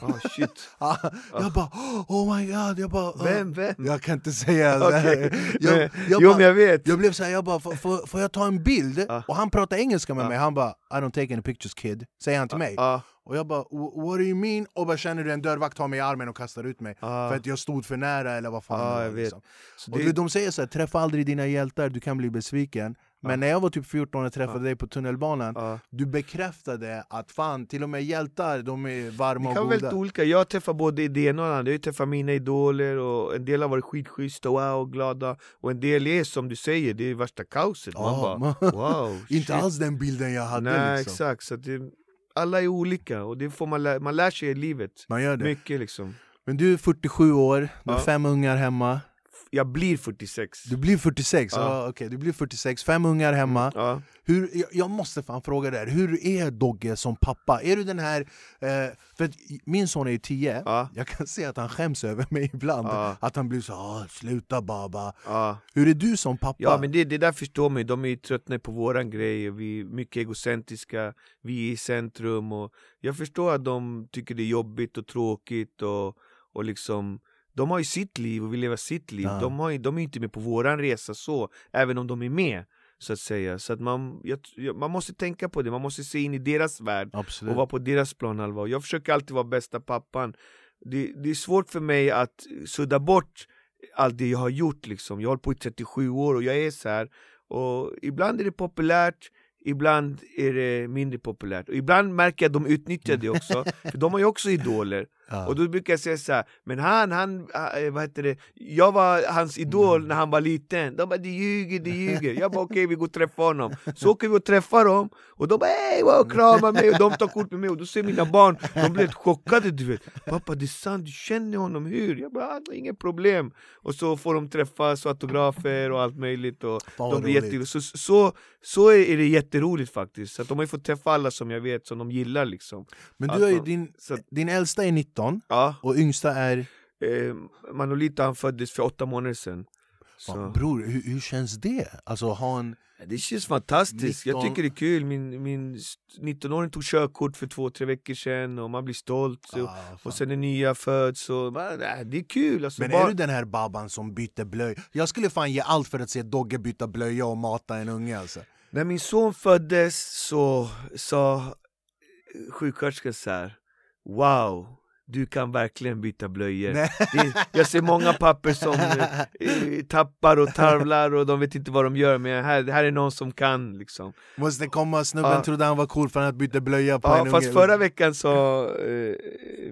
ah, shit Ah, Jag bara oh my god, jag bara ah. Vem, vem? Jag kan inte säga Okej. jag, jag, Jo bara, jag vet! jag blev såhär, jag bara, får, får, jag ta en bild? Ja. Och han pratar engelska med Ja. mig, han bara I don't take any pictures kid, säger han till mig Ja, Och jag bara "Wh- what do you mean? Och bara känner du en dörrvakt tar mig i armen och kastar ut mig För att jag stod för nära eller vad fan var, jag vet. liksom. så Och det, de säger så här, träffa aldrig dina hjältar, du kan bli besviken Men Ja. när jag var typ 14 och träffade Ja. dig på tunnelbanan ja. Du bekräftade att fan, till och med hjältar, de är varma Det och kan vara goda. väldigt olika, jag träffar både det ena och det andra, jag har träffat mina idoler och en del har varit skitschyssta, wow, glada. Och en del är som du säger, det är värsta kaoset, man bara wow, Inte alls den bilden jag hade Nej liksom. exakt, så det, alla är olika och det får man, lä- man lär sig i livet. Man gör det. Mycket liksom. Men du är 47 år, du har fem ungar hemma Jag blir 46 Du blir 46, Ja. ja. okej, du blir 46, fem ungar hemma. Ja, hur, jag, jag måste fan fråga dig, hur är Dogge som pappa? Är du den här, eh, för min son är ju 10, ja, jag kan se att han skäms över mig ibland. Att han blir så ah, sluta baba. Hur är du som pappa? Ja men det, det där förstår man ju, de är tröttna på våran grej, vi är mycket egocentriska, vi är i centrum och jag förstår att de tycker det är jobbigt och tråkigt och, och liksom de har ju sitt liv och vill leva sitt liv, Ja. de, har ju, de är inte med på våran resa så, även om de är med så att säga. Så att man, jag, man måste tänka på det, man måste se in i deras värld Absolut och vara på deras planhalva. Jag försöker alltid vara bästa pappan. Det, det är svårt för mig att sudda bort allt det jag har gjort liksom. Jag har hållit på i 37 år och jag är så här. Och ibland är det populärt, ibland är det mindre populärt. Och ibland märker jag att de utnyttjar det också, för de har ju också idoler. Ja. Och då brukar jag säga så här, men han, han, äh, vad heter det, jag var hans idol Mm. när han var liten. De bara du ljuger, du ljuger. Jag bara okej vi går och träffar honom. Så åker vi och träffar dem och de bara hej wow, kramar mig och de tar kort med mig och då ser mina barn, de blir helt chockade du vet. Pappa det är sant, du känner honom, hur? Jag bara ah, inget problem. Och så får de träffas och autografer och allt möjligt. Och Fan, de blir jätte, så, så, så är det jätteroligt faktiskt. Så de har ju fått träffa alla som jag vet som de gillar liksom. Men du har ju Alltså, din, så- din äldsta är 19 Ja. och yngsta är Eh, Manolita han föddes för åtta månader sedan. Så. Bror, hur, hur känns det? Alltså ha en... Det känns fantastiskt, jag 19. tycker det är kul. Min, min 19-åring tog körkort för två, tre veckor sedan och man blir stolt. Ah, fan. och sen är nya föds och det är kul. Alltså, Men bara, är du den här babban som byter blöj? Jag skulle fan ge allt för att se Dogge byta blöja och mata en unge alltså. När min son föddes så sa sjuksköterskan så här, Wow, du kan verkligen byta blöjor. Det, jag ser många papper som eh, tappar och tarvlar och de vet inte vad de gör men här, här är någon som kan liksom. Måste komma, snubben Ja. trodde han var cool för att byta blöja på Ja en fast unge. förra veckan sa eh,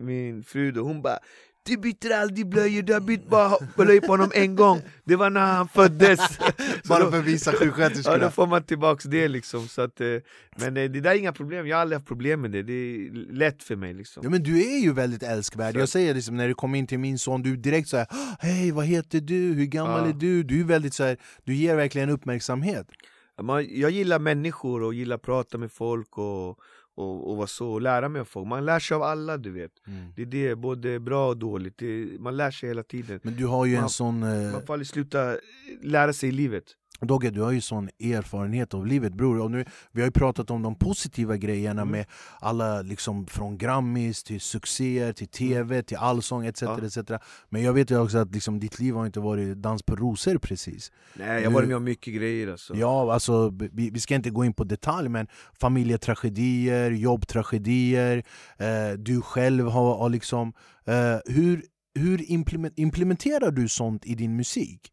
min fru då, hon bara du byter aldrig blöjor, du har bytt bara blöjor på honom en gång Det var när han föddes Bara för att visa Ja sjuksköterskorna. då får man tillbaks det liksom så att, eh, Men eh, det där är inga problem, jag har aldrig haft problem med det, det är lätt för mig liksom Ja men du är ju väldigt älskvärd, Så- jag säger liksom när du kom in till min son, du direkt såhär Hej vad heter du? Hur gammal Ja. är du? Du är väldigt så här, du ger verkligen uppmärksamhet jag gillar människor och gillar att prata med folk och, och, och vara så, och lära mig av folk. Man lär sig av alla du vet. Det är det, både bra och dåligt. Det, man lär sig hela tiden. Men du har ju en Man- sån, eh, Man får aldrig sluta lära sig i livet. Dogge du har ju sån erfarenhet av livet bror och nu, Vi har ju pratat om de positiva grejerna Mm. med alla liksom från Grammis till succéer, till TV, till allsång etc. Ja. etc. Men jag vet ju också att liksom, ditt liv har inte varit dans på rosor precis Nej, jag har varit med om mycket grejer alltså. Ja, alltså, vi, vi ska inte gå in på detalj, men familjetragedier, jobbtragedier, eh, du själv har, har liksom... Eh, hur hur implement, implementerar du sånt i din musik?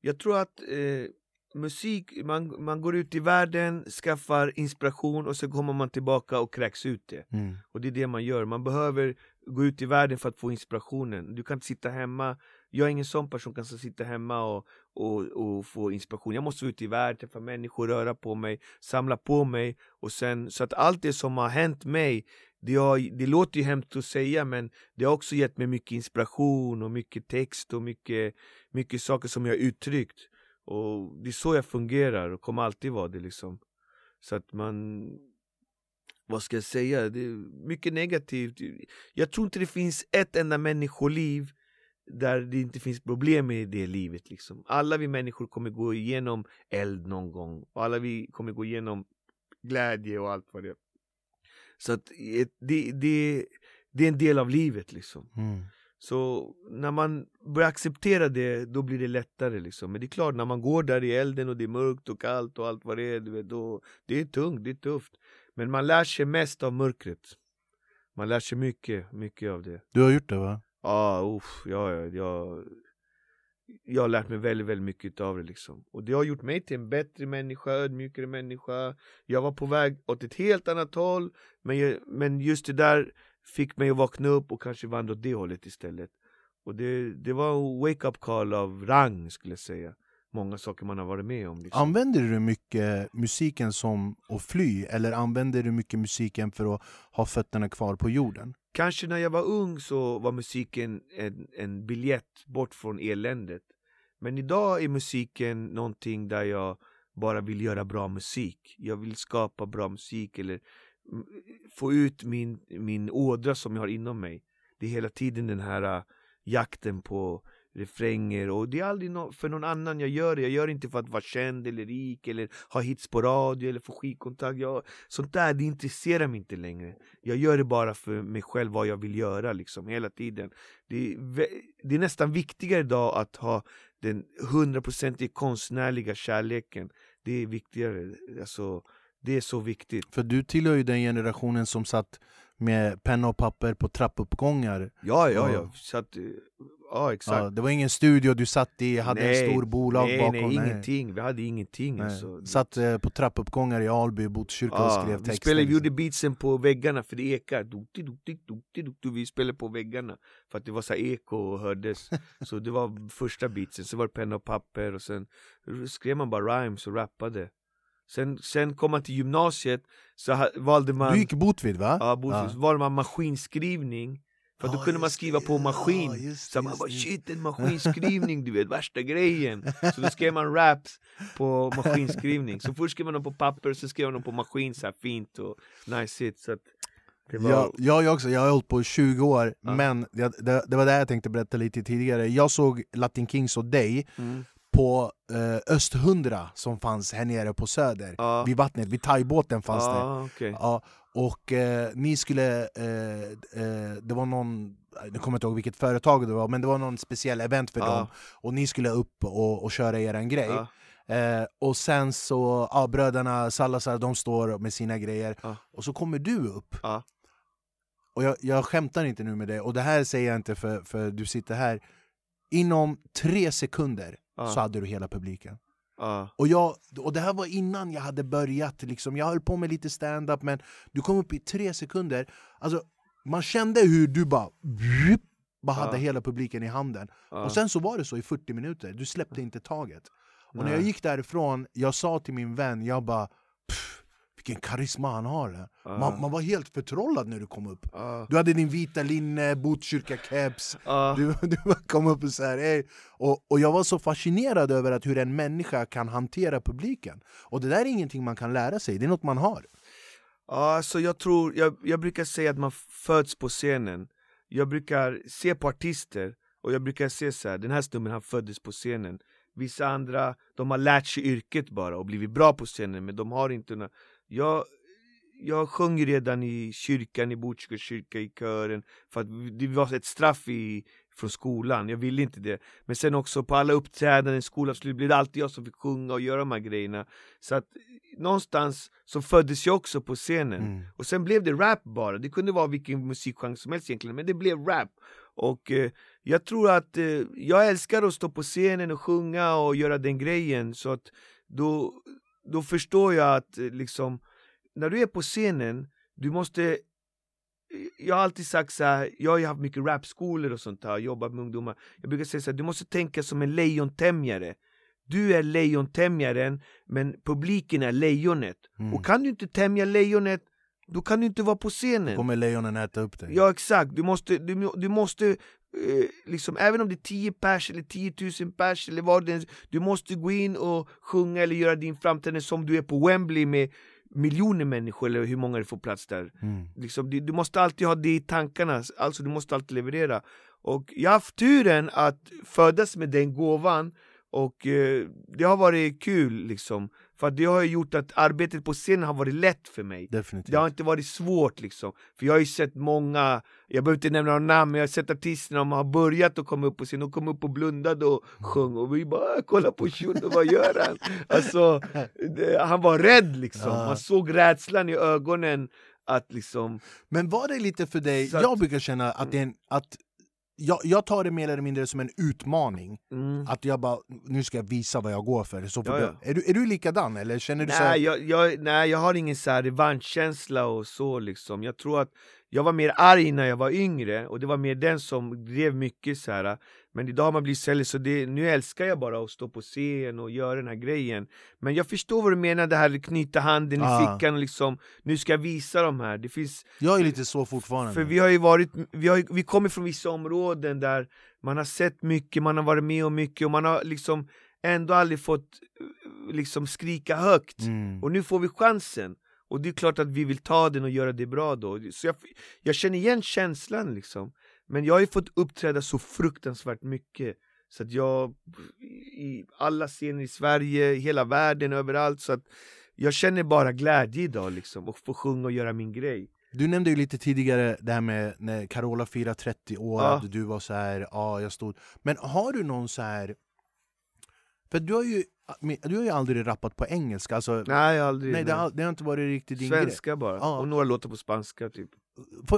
Jag tror att eh, musik, man, man går ut i världen, skaffar inspiration och så kommer man tillbaka och kräks ut det. Mm. Och det är det man gör, man behöver gå ut i världen för att få inspirationen. Du kan inte sitta hemma, jag är ingen sån person som kan sitta hemma och, och, och få inspiration. Jag måste ut i världen, träffa människor, röra på mig, samla på mig. Och sen, så att allt det som har hänt mig, det, har, det låter ju hemskt att säga men det har också gett mig mycket inspiration och mycket text och mycket, mycket saker som jag har uttryckt. Och det är så jag fungerar och kommer alltid vara det liksom. Så att man vad ska jag säga, det är mycket negativt. Jag tror inte det finns ett enda människoliv där det inte finns problem i det livet. Liksom. Alla vi människor kommer gå igenom eld någon gång. Och alla vi kommer gå igenom glädje och allt vad det är. Så att det, det, det är en del av livet liksom. Mm. Så när man börjar acceptera det, då blir det lättare liksom. Men det är klart, när man går där i elden och det är mörkt och kallt och allt vad det är, då, det är tungt, det är tufft. Men man lär sig mest av mörkret. Man lär sig mycket, mycket av det. Du har gjort det va? Ah, uff, ja, ja, jag, jag har lärt mig väldigt, väldigt mycket av det liksom. Och det har gjort mig till en bättre människa, ödmjukare människa. Jag var på väg åt ett helt annat håll, men, jag, men just det där fick mig att vakna upp och kanske vandra åt det hållet istället. Och det, det var en wake-up call av rang skulle jag säga. Många saker man har varit med om. Liksom. Använder du mycket musiken som att fly, eller använder du mycket musiken för att ha fötterna kvar på jorden? Kanske när jag var ung så var musiken en, en biljett bort från eländet. Men idag är musiken någonting där jag bara vill göra bra musik. Jag vill skapa bra musik eller mm, få ut min, min ådra som jag har inom mig. Det är hela tiden den här uh, jakten på refränger och det är aldrig no för någon annan jag gör det. Jag gör det inte för att vara känd eller rik eller ha hits på radio eller få skivkontakt. Jag, sånt där, det intresserar mig inte längre. Jag gör det bara för mig själv, vad jag vill göra liksom hela tiden. Det är, det är nästan viktigare idag att ha den hundraprocentiga konstnärliga kärleken. Det är viktigare. Alltså, det är så viktigt. För du tillhör ju den generationen som satt med penna och papper på trappuppgångar. Ja, ja, ja. Så att, ja exakt. Ja, det var ingen studio du satt i, hade nej, en stor bolag nej, bakom. Nej, ingenting. Vi hade ingenting. Nej. Så. Satt eh, på trappuppgångar i Alby, Botkyrka ja, och skrev texter. Vi, spelade, vi gjorde beatsen på väggarna för det ekar. Duti, duti, duti, duti. Vi spelade på väggarna för att det var så eko och hördes. så det var första beatsen, så var det penna och papper och sen skrev man bara rhymes och rappade. Sen, sen kom man till gymnasiet, så valde man Du gick Botvid va? Ja, Botvid, ja. så valde man maskinskrivning För då kunde man skriva på maskin, ja, så man bara shit en maskinskrivning du vet, värsta grejen. Så då skrev man raps på maskinskrivning, så först skrev man dem på papper, sen skrev man dem på maskin så fint och nice hit så var... jag, jag också, jag har hållit på i 20 år, ja. men det, det, det, var det jag tänkte berätta lite tidigare. Jag såg Latin Kings och dig. Mm på eh, Östhundra som fanns här nere på Söder, ja. vid vattnet, vid thaibåten fanns ja, det. Okay. Ja, och eh, ni skulle, eh, eh, det var någon, jag kommer inte ihåg vilket företag det var, men det var någon speciell event för dem, och ni skulle upp och, och köra er en grej. Eh, och sen så, ja, bröderna Salazar, de står med sina grejer, och så kommer du upp. Och jag, jag skämtar inte nu med det, och det här säger jag inte för, för du sitter här. Inom tre sekunder ah. så hade du hela publiken. Ah. Och, jag, och det här var innan jag hade börjat, liksom. jag höll på med lite stand-up men du kom upp i tre sekunder, alltså, man kände hur du bara, bara hade hela publiken i handen. Och sen så var det så i 40 minuter, du släppte inte taget. Och när jag gick därifrån, jag sa till min vän, jag bara vilken karisma han har. Uh. Man, man, var helt förtrollad när du kom upp. Uh. Du hade din vita linne, Botkyrka-keps, uh. du, du kom upp och så här, hey. och, och jag var så fascinerad över att hur en människa kan hantera publiken. Och det där är ingenting man kan lära sig, det är något man har. Ja, så jag tror, jag, jag brukar säga att man föds på scenen. Jag brukar se på artister, och jag brukar se så här, den här snubben han föddes på scenen. Vissa andra, de har lärt sig yrket bara och blivit bra på scenen men de har inte jag, jag sjöng redan i kyrkan, i Botkyrka kyrka, i kören För att det var ett straff i, från skolan, jag ville inte det. Men sen också på alla uppträdanden i skolavslut blev det alltid jag som fick sjunga och göra de här grejerna. Så att någonstans så föddes jag också på scenen. Mm. Och sen blev det rap bara, det kunde vara vilken musikgenre som helst egentligen Men det blev rap. Och eh, jag tror att eh, jag älskar att stå på scenen och sjunga och göra den grejen. Så att då, då förstår jag att eh, liksom, när du är på scenen, du måste jag har alltid sagt så här, jag har ju haft mycket rapskolor och sånt här, jobbat med ungdomar. Jag brukar säga så här, du måste tänka som en lejontämjare. Du är lejontämjaren, men publiken är lejonet. Mm. Och kan du inte tämja lejonet, då kan du inte vara på Då scenen kommer lejonen äta upp dig. Ja exakt, du måste, du, du måste eh, liksom, även om det är 10 pers eller 10 000 pers eller vad det är, du måste gå in och sjunga eller göra din framträdande som du är på Wembley med miljoner människor eller hur många det får plats där. Mm. Liksom, du, du måste alltid ha det i tankarna, alltså du måste alltid leverera. Och jag har haft turen att födas med den gåvan och eh, det har varit kul liksom. För det har gjort att arbetet på scenen har varit lätt för mig. Definitivt. Det har inte varit svårt liksom. För jag har ju sett många, jag behöver inte nämna några namn, men jag har sett artister som har börjat att komma upp på scen, de kom upp och blundade och sjöng och vi bara "Ah, kolla på Shuno, vad gör han? Alltså, det, han var rädd liksom, Ja. man såg rädslan i ögonen att liksom Men var det lite för dig, att- jag brukar känna att det är en, att jag, jag tar det mer eller mindre som en utmaning. mm. Att jag bara, nu ska jag visa vad jag går för. Så Ja, ja. är, du, är du likadan eller känner du så här, Nej jag, jag, nej jag har ingen så här revanschkänsla och så liksom Jag tror att jag var mer arg när jag var yngre och det var mer den som drev mycket så här. Men idag har man blivit sälj så det, nu älskar jag bara att stå på scen och göra den här grejen Men jag förstår vad du menar, det här knyta handen i Ah. fickan och liksom Nu ska jag visa de här, det finns Jag är lite så fortfarande. För vi har ju varit, vi, har, vi kommer från vissa områden där man har sett mycket, man har varit med om mycket och man har liksom ändå aldrig fått eh, liksom skrika högt Mm. och nu får vi chansen och det är klart att vi vill ta den och göra det bra då Så jag, jag känner igen känslan liksom Men jag har ju fått uppträda så fruktansvärt mycket Så att jag, i alla scener i Sverige, hela världen, överallt så att Jag känner bara glädje idag liksom, och få sjunga och göra min grej Du nämnde ju lite tidigare det här med när Carola firar 30 år, Ja. du var så här, ja jag stod... Men har du någon så här... För du har ju, du har ju aldrig rappat på engelska, alltså, Nej, aldrig nej, det, nej. har, det har inte varit riktigt din grej. Svenska bara, Ja. och några låtar på spanska typ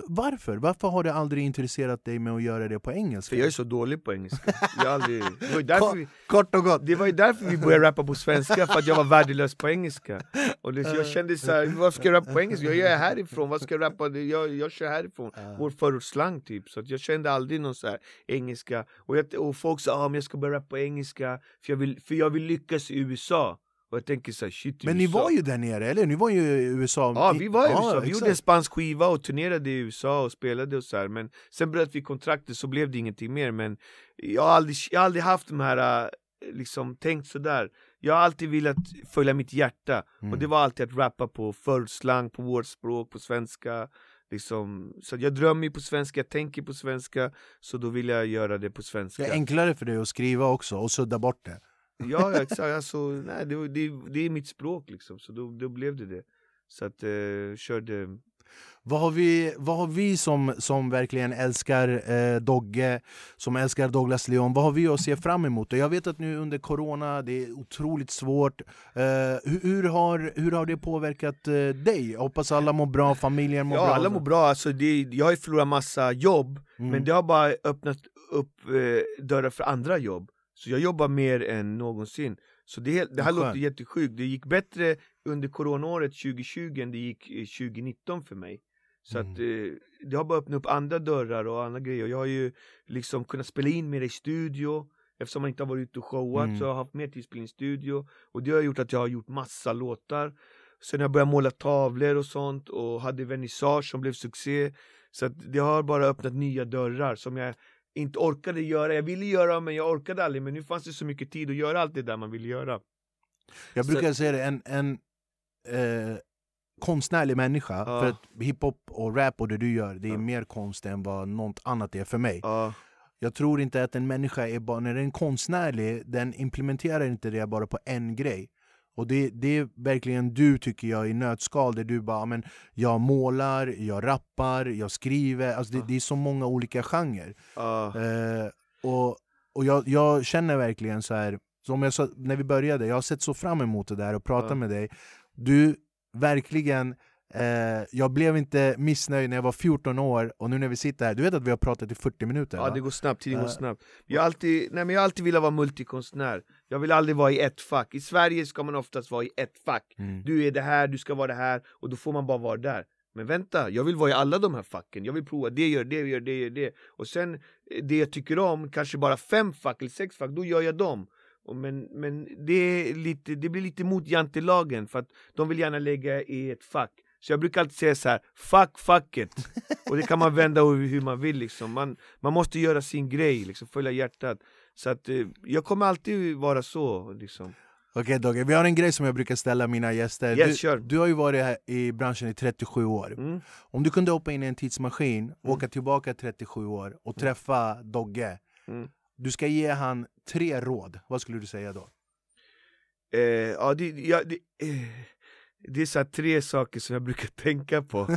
varför? Varför har du aldrig intresserat dig med att göra det på engelska? För jag är så dålig på engelska jag aldrig, det, var därför vi, Kort och gott! det var ju därför vi började rappa på svenska, för att jag var värdelös på engelska och det, Jag kände såhär, vad ska jag rappa på engelska? Jag är härifrån, vad ska jag rappa? Det- Jag, jag kör härifrån, vår förortsslang typ Så jag kände aldrig någon så här engelska Och, jag, och folk sa ah, men jag ska börja rappa på engelska för jag, vill, för jag vill lyckas i USA Och jag tänker såhär, shit i Men ni USA. var ju där nere, eller? Ni var ju i USA Ja vi var i USA, vi exakt. gjorde en spansk skiva och turnerade i USA och spelade och så här. Men sen bröt vi kontraktet så blev det ingenting mer men Jag har aldrig, jag har aldrig haft de här, äh, liksom tänkt sådär Jag har alltid velat följa mitt hjärta Mm. och det var alltid att rappa på förortsslang, på vårt språk, på svenska Liksom, så jag drömmer på svenska, jag tänker på svenska Så då vill jag göra det på svenska Det är enklare för dig att skriva också, och sudda bort det. Ja, ja exakt, alltså, nej, det, det, det är mitt språk liksom, så då, då blev det det Så att, eh, körde Vad har vi, vad har vi som, som verkligen älskar eh, Dogge, som älskar Douglas Leon, vad har vi att se fram emot? Och jag vet att nu under Corona, det är otroligt svårt. Eh, hur, hur, har, hur har det påverkat eh, dig? Jag hoppas alla mår bra, familjen mår Ja, bra. alla mår bra, alltså det, jag har förlorat massa jobb Mm. Men det har bara öppnat upp eh, dörrar för andra jobb Så jag jobbar mer än någonsin. Så det, det här låter jättesjukt, det gick bättre under coronaåret 2020 än det gick eh, 2019 för mig. Så Mm. att eh, det har bara öppnat upp andra dörrar och andra grejer. Jag har ju liksom kunnat spela in mer i studio. Eftersom man inte har varit ute och showat Mm. så har jag haft mer tid att spela in i studio. Och det har gjort att jag har gjort massa låtar. Sen har jag börjat måla tavlor och sånt och hade vernissage som blev succé. Så att det har bara öppnat nya dörrar som jag inte orkade göra Jag ville göra men jag orkade aldrig men nu fanns det så mycket tid att göra allt det där man ville göra Jag Så- brukar säga det, en, en eh, konstnärlig människa, Ja. för att hiphop och rap och det du gör, det är Ja. mer konst än vad något annat är för mig. Ja, Jag tror inte att en människa är bara, när den är konstnärlig, den implementerar inte det bara på en grej. Och det, det är verkligen du tycker jag i nötskal, där du bara men jag målar, jag rappar, jag skriver, alltså det, Ja. det är så många olika genrer. ja, Eh, och och jag, jag känner verkligen så här, som jag sa när vi började, jag har sett så fram emot det där och prata Ja. med dig. Du verkligen Eh, jag blev inte missnöjd när jag var 14 år, och nu när vi sitter här, du vet att vi har pratat i 40 minuter? Ja va? det går snabbt, tiden går Eh. snabbt Jag har alltid, nej men jag har alltid velat vara multikonstnär Jag vill aldrig vara i ett fack I Sverige ska man oftast vara i ett fack Mm. Du är det här, du ska vara det här och då får man bara vara där Men vänta, jag vill vara i alla de här facken Jag vill prova det, gör det, gör det, gör det Och sen eh, det jag tycker om, kanske bara fem fack eller sex fack, då gör jag dem men, men det, är lite, det blir lite mot jantelagen för att de vill gärna lägga i ett fack så jag brukar alltid säga så här, fuck fucket Och det kan man vända hur man vill liksom man, man måste göra sin grej, liksom, följa hjärtat Så att eh, jag kommer alltid vara så liksom Okej Dogge, vi har en grej som jag brukar ställa mina gäster. Yes, du, kör. du har ju varit här i branschen i 37 år. mm. Om du kunde hoppa in i en tidsmaskin, åka tillbaka 37 år och träffa Dogge. Mm. Du ska ge han tre råd, vad skulle du säga då? Eh, ja, det, ja, det, eh, det är så tre saker som jag brukar tänka på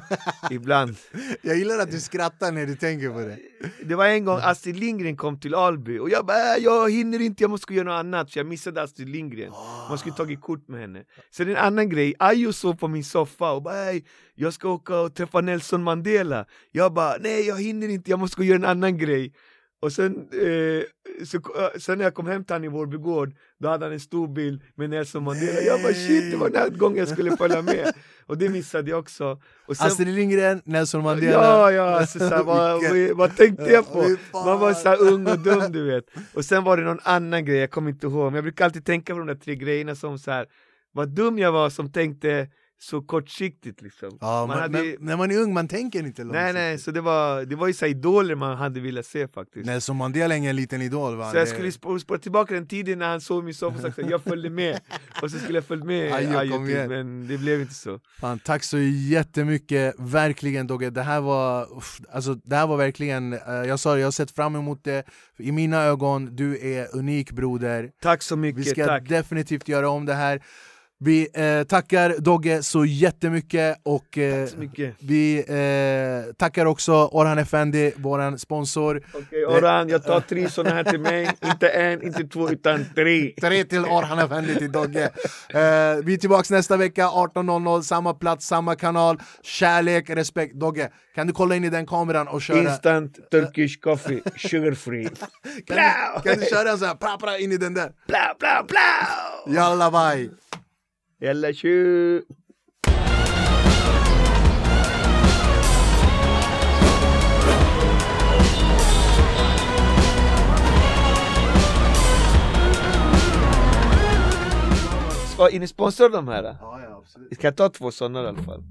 ibland. Jag gillar att du skrattar när du tänker på det. Det var en gång Astrid Lindgren kom till Alby och jag bara äh, jag hinner inte, jag måste göra något annat. Så jag missade Astrid Lindgren. Man skulle tagit kort med henne. Sen en annan grej, Ayo sov på min soffa och bara "Ey, jag ska åka och träffa Nelson Mandela. Jag bara nej jag hinner inte, jag måste gå och göra en annan grej och sen, eh, så, eh, sen när jag kom hem till honom i Vårby gård, då hade han en stor bild med Nelson Mandela. Jag bara shit, det var den här gången jag skulle följa med. Och det missade jag också. Och sen, Astrid Lindgren, Nelson Mandela. Ja, ja, alltså, så här, vad, vad, tänkte jag på? Man var så ung och dum du vet. Och sen var det någon annan grej, jag kommer inte ihåg Men jag brukar alltid tänka på de där tre grejerna som så här Vad dum jag var som tänkte så kortsiktigt liksom Ja, man, hade, men, när man är ung man tänker inte långsiktigt. Nej nej, så det var, det var ju så idoler man hade velat se faktiskt Nelson Mandela är ingen liten idol va? Så jag skulle spå- spåra tillbaka den tiden när han såg min soffa och sagt att jag följde med Och så skulle jag följa med Ajo, Ajo igen. men det blev inte så Fan, tack så jättemycket, verkligen Dogge. Det här var, uff, alltså, det här var verkligen, eh, jag sa jag har sett fram emot det. I mina ögon, du är unik broder. Tack så Vi mycket, ska tack! definitivt göra om det här. Vi eh, tackar Dogge så jättemycket och eh, så mycket vi eh, tackar också Orhan Effendi, våran sponsor. Okej Orhan, jag tar tre såna här till mig Inte en, inte två, utan tre Tre till Orhan Effendi till Dogge. Eh, vi är tillbaka nästa vecka 18.00, samma plats, samma kanal. Kärlek, respekt. Dogge, kan du kolla in i den kameran och köra? Instant Turkish coffee, sugar free Kan du, kan du köra en sån här, pra, pra, in i den där? Bla bla bla! Jalla bye! Jalla tju! Ska, är ni sponsrade av de här? Ja, ja, absolut. Ska jag ta två sådana i alla fall?